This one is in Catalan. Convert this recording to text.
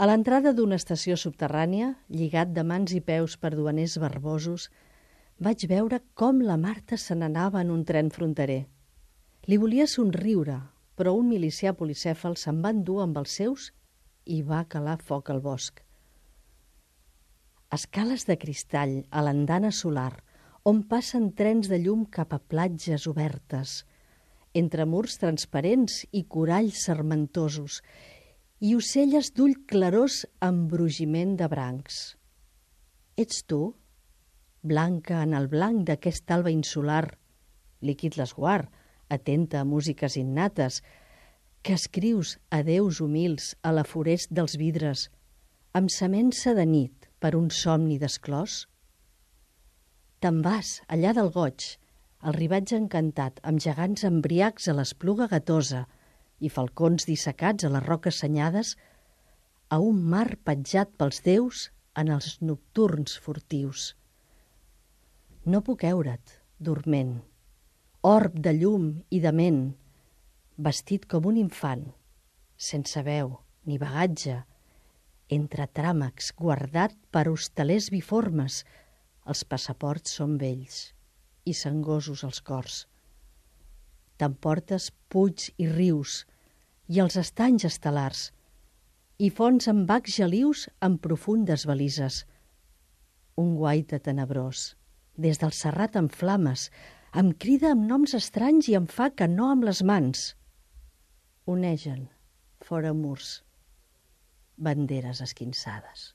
A l'entrada d'una estació subterrània, lligat de mans i peus per duaners barbosos, vaig veure com la Marta se n'anava en un tren fronterer. Li volia somriure, però un milicià policèfal se'n va endur amb els seus i va calar foc al bosc. Escales de cristall a l'andana solar, on passen trens de llum cap a platges obertes, entre murs transparents i coralls sermentosos, i ocelles d'ull clarós amb brugiment de brancs. Ets tu, blanca en el blanc d'aquest alba insular, líquid l'esguard, atenta a músiques innates, que escrius adeus humils a la forest dels vidres, amb semença de nit per un somni d'esclòs? Te'n vas, allà del goig, el ribatge encantat, amb gegants embriacs a l'espluga gatosa i falcons dissecats a les roques senyades, a un mar petjat pels déus en els nocturns furtius. No puc eure't, dorment, orb de llum i de ment, vestit com un infant, sense veu ni bagatge, entre tràmecs guardat per hostalers biformes, els passaports són vells i sangosos els cors. T'emportes puig i rius i els estanys estel·lars i fonts amb bacs gelius amb profundes balises. Un guaita tenebrós, des del serrat en flames, em crida amb noms estranys i em fa que no amb les mans. Onegen, fora murs, banderes esquinçades.